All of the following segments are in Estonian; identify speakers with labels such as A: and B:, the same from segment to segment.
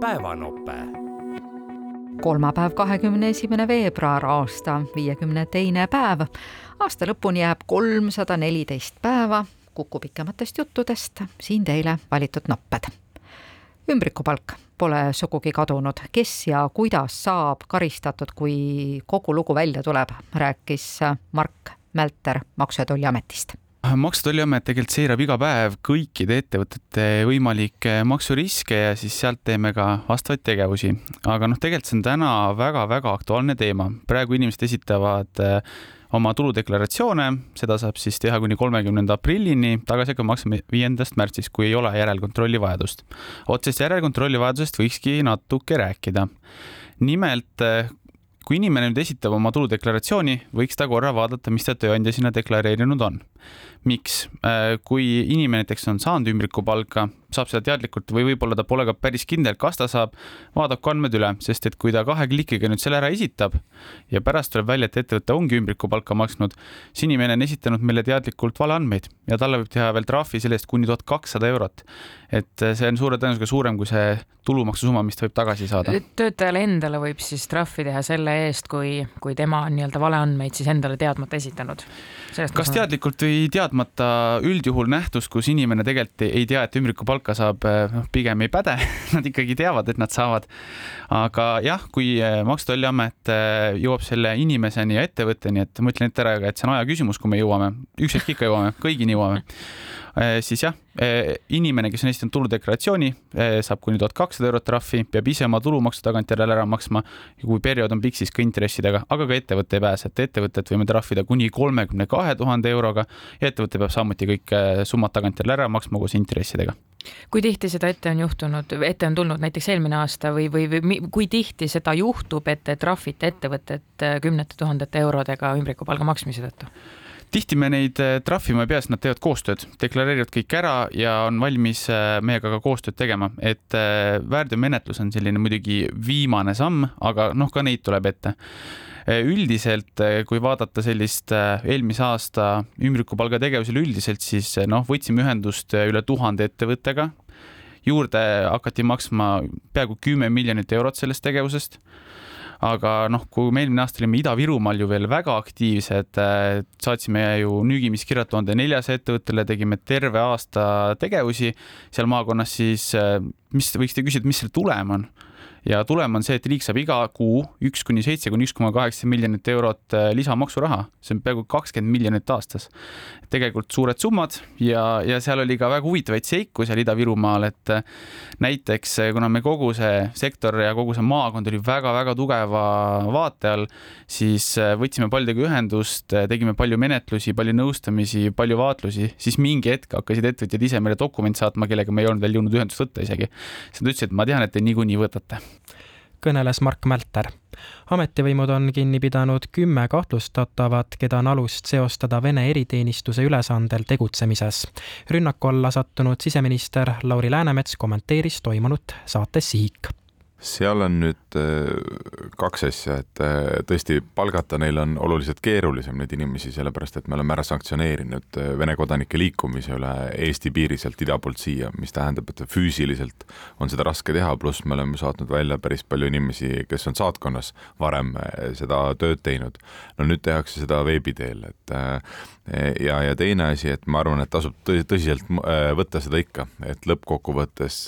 A: päevanope.
B: kolmapäev, kahekümne esimene veebruar, aasta viiekümne teine päev. aasta lõpuni jääb kolmsada neliteist päeva. Kuku pikematest juttudest siin teile valitud nopped. ümbrikupalk pole sugugi kadunud, kes ja kuidas saab karistatud, kui kogu lugu välja tuleb, rääkis Mark Mälter Maksu- ja Tolliametist
C: maksu- ja Tolliamet tegelikult seirab iga päev kõikide ettevõtete võimalikke maksuriske ja siis sealt teeme ka vastavaid tegevusi. aga noh, tegelikult see on täna väga-väga aktuaalne teema. praegu inimesed esitavad äh, oma tuludeklaratsioone, seda saab siis teha kuni kolmekümnenda aprillini, tagasi hakkab maksma viiendast märtsist, kui ei ole järelkontrolli vajadust. otsest järelkontrolli vajadusest võikski natuke rääkida. nimelt äh, kui inimene nüüd esitab oma tuludeklaratsiooni, võiks ta korra vaadata, mis ta tööandja sinna deklareerinud on. Miks, äh, kui inimene näiteks on saanud ümbrikupalka, saab seda teadlikult või võib-olla ta pole ka päris kindel, kas ta saab, vaadaku andmed üle, sest et kui ta kahe klikiga nüüd selle ära esitab ja pärast tuleb välja, et ettevõte ongi ümbrikupalka maksnud, siis inimene on esitanud meile teadlikult valeandmeid ja talle võib teha veel trahvi selle eest kuni tuhat kakssada eurot. et see on suure tõenäosusega suurem kui see tulumaksusumma, mis ta võib tagasi saada.
D: töötajale endale võib siis trahvi teha selle eest, kui, kui tema on nii-öelda valeandmeid siis endale teadmata esitanud.
C: kas teadlikult või teadmata üldjuhul nähtus, kus inimene tegelikult ei tea, et ümbrikupalka saab, noh, pigem ei päde. Nad ikkagi teavad, et nad saavad. aga jah, kui eh, Maksu- ja Tolliamet eh, jõuab selle inimeseni ja ettevõtteni, et ma ütlen ette ära, et see on aja küsimus, kui me jõuame, üks hetk ikka jõuame, kõigini jõuame. Eh, siis jah, eh, inimene, kes on esitanud tuludeklaratsiooni, eh, saab kuni tuhat kakssada eurot trahvi, peab ise oma tulumaksu tagantjärele ära maksma. kui periood on pikk, siis ka intressidega, aga ka ettevõte ei pääse, et ettevõtet võime trahvida kuni kolmekümne kahe tuhande euroga. Ja ettevõte peab samuti kõik summad tagantjärele ära maksma koos intressidega
D: kui tihti seda ette on juhtunud, ette on tulnud näiteks eelmine aasta või, või, või kui tihti seda juhtub, et te trahvite ettevõtet kümnete tuhandete eurodega ümbrikupalga maksmise tõttu?
C: tihti me neid äh, trahvima ei pea, sest nad teevad koostööd, deklareerivad kõik ära ja on valmis äh, meiega ka koostööd tegema, et äh, väärteomenetlus on selline muidugi viimane samm, aga noh, ka neid tuleb ette üldiselt, kui vaadata sellist eelmise aasta ümbrikupalga tegevusele üldiselt, siis noh, võtsime ühendust üle tuhande ettevõttega. juurde hakati maksma peaaegu kümme miljonit eurot sellest tegevusest aga noh, kui me eelmine aasta olime Ida-Virumaal ju veel väga aktiivsed, äh, saatsime ju nüügimiskirjad tuhande neljasaja ettevõttele, tegime terve aasta tegevusi seal maakonnas, siis äh, mis, võiksite küsida, mis selle tulem on ja tulem on see, et riik saab iga kuu üks kuni seitse kuni üks koma kaheksa miljonit eurot äh, lisamaksuraha, see on peaaegu kakskümmend miljonit aastas. tegelikult suured summad ja, ja seal oli ka väga huvitavaid seiku seal Ida-Virumaal, et äh, näiteks äh, kuna me kogu see sektor ja kogu see maakond oli väga-väga tugeva vaate all, siis võtsime paljudega ühendust, tegime palju menetlusi, palju nõustamisi, palju vaatlusi, siis mingi hetk hakkasid ettevõtjad ise meile dokumente saatma, kellega me ei olnud veel jõudnud ühendust võtta isegi. siis nad ütlesid, et ma tean, et te niikuinii võtate
E: kõneles Mark Mälter. ametivõimud on kinni pidanud kümme kahtlustatavat, keda on alust seostada Vene eriteenistuse ülesandel tegutsemises. rünnaku alla sattunud siseminister Lauri Läänemets kommenteeris toimunut saates Sihik
F: seal on nüüd äh, kaks asja, et äh, tõesti palgata neil on oluliselt keerulisem neid inimesi, sellepärast et me oleme ära sanktsioneerinud äh, Vene kodanike liikumise üle Eesti piiri sealt ida poolt siia, mis tähendab, et füüsiliselt on seda raske teha, pluss me oleme saatnud välja päris palju inimesi, kes on saatkonnas varem seda tööd teinud. no nüüd tehakse seda veebi teel, et ja, ja teine asi, et ma arvan, et tasub tõsiselt võtta seda ikka, et lõppkokkuvõttes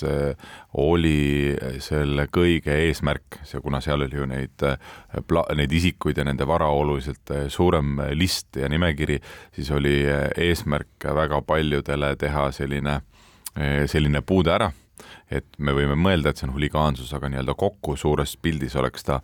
F: oli selle kõige eesmärk, see, kuna seal oli ju neid, neid isikuid ja nende vara oluliselt suurem list ja nimekiri, siis oli eesmärk väga paljudele teha selline, selline puude ära. et me võime mõelda, et see on huligaansus, aga nii-öelda kokku suures pildis oleks ta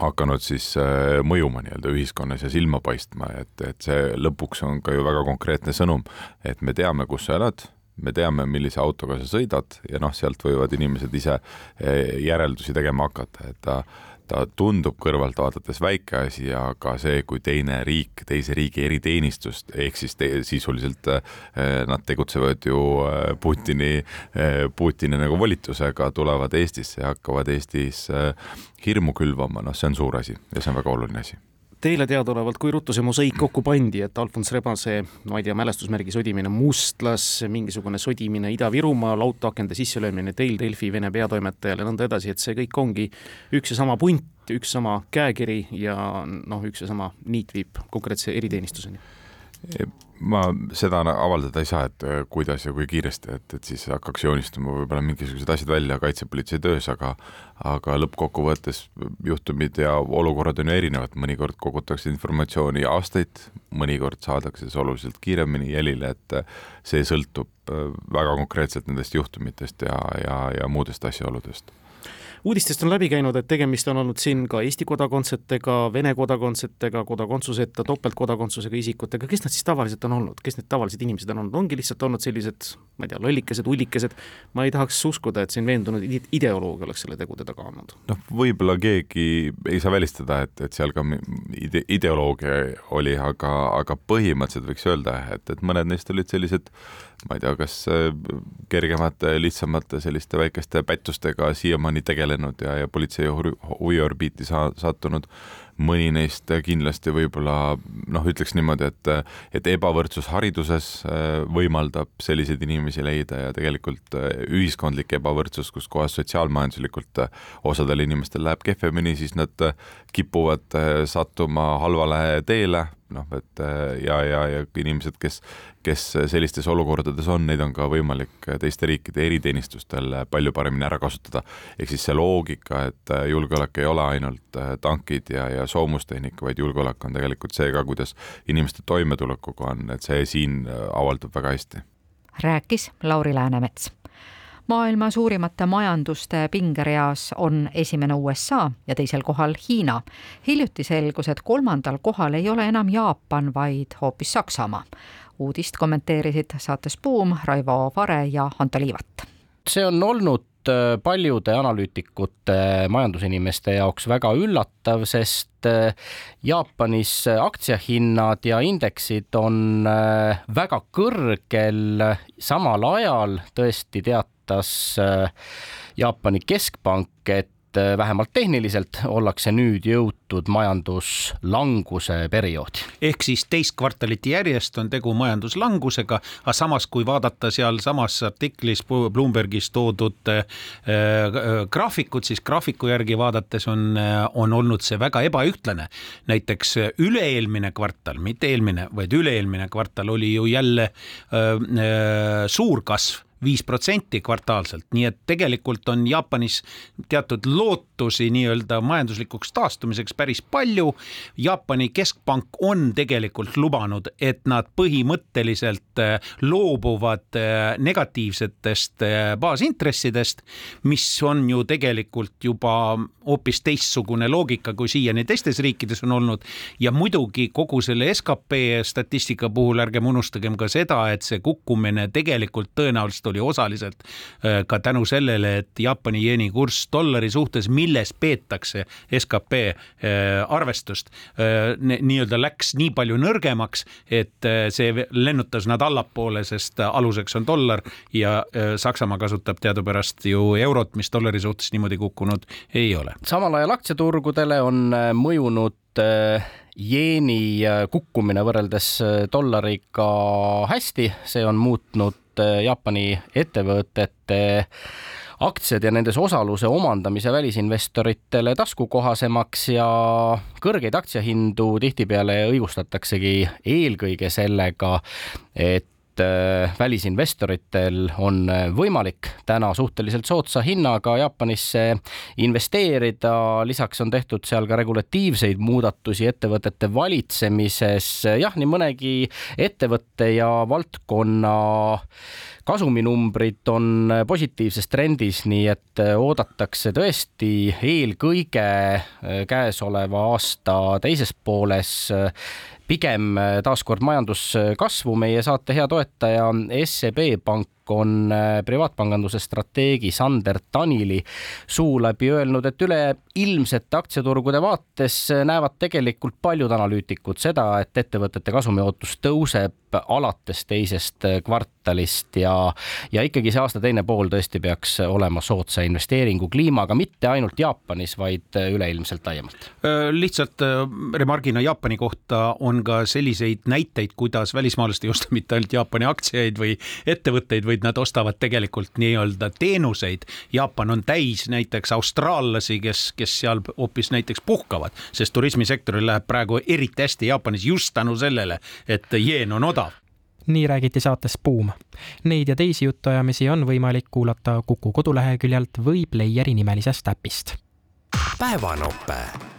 F: hakanud siis äh, mõjuma nii-öelda ühiskonnas ja silma paistma, et, et see lõpuks on ka ju väga konkreetne sõnum, et me teame, kus sa elad, me teame, millise autoga sa sõidad ja noh, sealt võivad inimesed ise äh, järeldusi tegema hakata, et ta ta tundub kõrvalt vaadates väike asi, aga see, kui teine riik, teise riigi eriteenistust ehk siis te, sisuliselt eh, nad tegutsevad ju eh, Putini Putini nagu volitusega, tulevad Eestisse ja hakkavad Eestis hirmu külvama, noh, see on suur asi ja see on väga oluline asi
A: teile teadaolevalt, kui ruttu see mosaik kokku pandi, et Alfons Rebase, ma ei tea, mälestusmärgi sodimine Mustlas, mingisugune sodimine Ida-Virumaal, autoakende sisselöömine teil Delfi Vene peatoimetajale ja nõnda edasi, et see kõik ongi üks ja sama punt, üks sama käekiri ja noh, üks ja sama niit viib konkreetse eriteenistuseni
F: ma seda avaldada ei saa, et äh, kuidas ja kui kiiresti, et, et siis hakkaks joonistuma võib-olla mingisugused asjad välja kaitsepolitsei töös, aga aga lõppkokkuvõttes juhtumid ja olukorrad on ju erinevad, mõnikord kogutakse informatsiooni aastaid, mõnikord saadakse see oluliselt kiiremini jälile, et äh, see sõltub äh, väga konkreetselt nendest juhtumitest ja, ja, ja muudest asjaoludest
A: uudistest on läbi käinud, et tegemist on olnud siin ka Eesti kodakondsetega, Vene kodakondsetega, kodakondsuseta, topeltkodakondsusega isikutega, kes nad siis tavaliselt on olnud, kes need tavalised inimesed on olnud, ongi lihtsalt olnud sellised, ma ei tea, lollikesed, ullikesed, ma ei tahaks uskuda, et siin veendunud ideoloog oleks selle tegude taga olnud.
F: noh, võib-olla keegi ei saa välistada, et, et seal ka ide-, ideoloogia oli, aga, aga põhimõtteliselt võiks öelda, et, et mõned neist olid sellised ma ei tea, kas äh, kergemate, lihtsamate selliste väikeste pättustega siiamaani tegelenud ja, ja politsei huviorbiiti saa-, sattunud. mõni neist kindlasti võib-olla noh, ütleks niimoodi, et, et ebavõrdsus hariduses äh, võimaldab selliseid inimesi leida ja tegelikult äh, ühiskondlik ebavõrdsus, kus kohas sotsiaalmajanduslikult äh, osadel inimestel läheb kehvemini, siis nad kipuvad sattuma halvale teele, noh, et ja, ja, ja inimesed, kes, kes sellistes olukordades on, neid on ka võimalik teiste riikide eriteenistustel palju paremini ära kasutada. ehk siis see loogika, et julgeolek ei ole ainult tankid ja, ja soomustehnika, vaid julgeolek on tegelikult see ka, kuidas inimeste toimetulekuga on, et see siin äh, avaldub väga hästi.
B: rääkis Lauri Läänemets maailma suurimate majanduste pingereas on esimene USA ja teisel kohal Hiina. hiljuti selgus, et kolmandal kohal ei ole enam Jaapan, vaid hoopis Saksamaa. uudist kommenteerisid saates Buum Raivo Vare ja Anto Liivat.
G: see on olnud paljude analüütikute, majandusinimeste jaoks väga üllatav, sest äh, Jaapanis aktsiahinnad ja indeksid on äh, väga kõrgel, samal ajal tõesti teatas Jaapani keskpank, et et äh, vähemalt tehniliselt ollakse nüüd jõutud majanduslanguse perioodi.
H: ehk siis teist kvartalit järjest on tegu majanduslangusega, aga samas, kui vaadata sealsamas artiklis Bloombergis toodud äh, äh, graafikut, siis graafiku järgi vaadates on, äh, on olnud see väga ebaühtlane. näiteks üle-eelmine kvartal, mitte eelmine, vaid üle-eelmine kvartal oli ju jälle äh, suur kasv viis protsenti kvartaalselt, nii et tegelikult on Jaapanis teatud lootusi nii-öelda majanduslikuks taastumiseks päris palju. Jaapani keskpank on tegelikult lubanud, et nad põhimõtteliselt äh, loobuvad äh, negatiivsetest äh, baasintressidest, mis on ju tegelikult juba hoopis teistsugune loogika, kui siiani teistes riikides on olnud. ja muidugi kogu selle skp statistika puhul ärgem unustagem ka seda, et see kukkumine tegelikult tõenäoliselt oli osaliselt äh, ka tänu sellele, et Jaapani jeeni kurss dollari suhtes, milles peetakse skp äh, arvestust, äh, nii-öelda läks nii palju nõrgemaks, et see lennutas nad allapoole, sest aluseks on dollar ja Saksamaa kasutab teadupärast ju eurot, mis dollari suhtes niimoodi kukkunud ei ole.
G: samal ajal aktsiaturgudele on mõjunud jeeni kukkumine võrreldes dollariga hästi, see on muutnud Äh, Jaapani ettevõtete aktsiad ja nendes osaluse omandamise välisinvestoritele taskukohasemaks ja kõrgeid aktsiahindu tihtipeale õigustataksegi eelkõige sellega, et Äh, välisinvestoritel on äh, võimalik täna suhteliselt soodsa hinnaga Jaapanisse investeerida, lisaks on tehtud seal ka regulatiivseid muudatusi ettevõtete valitsemises, jah, nii mõnegi ettevõtte ja valdkonna kasuminumbrid on positiivses trendis, nii et äh, oodatakse tõesti eelkõige käesoleva aasta teises pooles pigem äh, taaskord majanduskasvu. meie saate hea toetaja SEB Pank on privaatpanganduse strateegi Sander Tanili suu läbi öelnud, et üleilmsete aktsiaturgude vaates näevad tegelikult paljud analüütikud seda, et ettevõtete kasumiootus tõuseb alates teisest kvartalist ja, ja ikkagi see aasta teine pool tõesti peaks olema soodsa investeeringu kliimaga, mitte ainult Jaapanis, vaid üleilmselt laiemalt.
H: lihtsalt remargina Jaapani kohta on ka selliseid näiteid, kuidas välismaalased ei osta mitte ainult Jaapani aktsiaid või ettevõtteid, vaid nad ostavad tegelikult nii-öelda teenuseid. Jaapan on täis näiteks austraallasi, kes, kes seal hoopis näiteks puhkavad, sest turismisektoril läheb praegu eriti hästi Jaapanis just tänu sellele, et jeen on odav
E: nii räägiti saates Buum. Neid ja teisi jutuajamisi on võimalik kuulata Kuku koduleheküljelt või Playeri nimelisest äpist. päevanope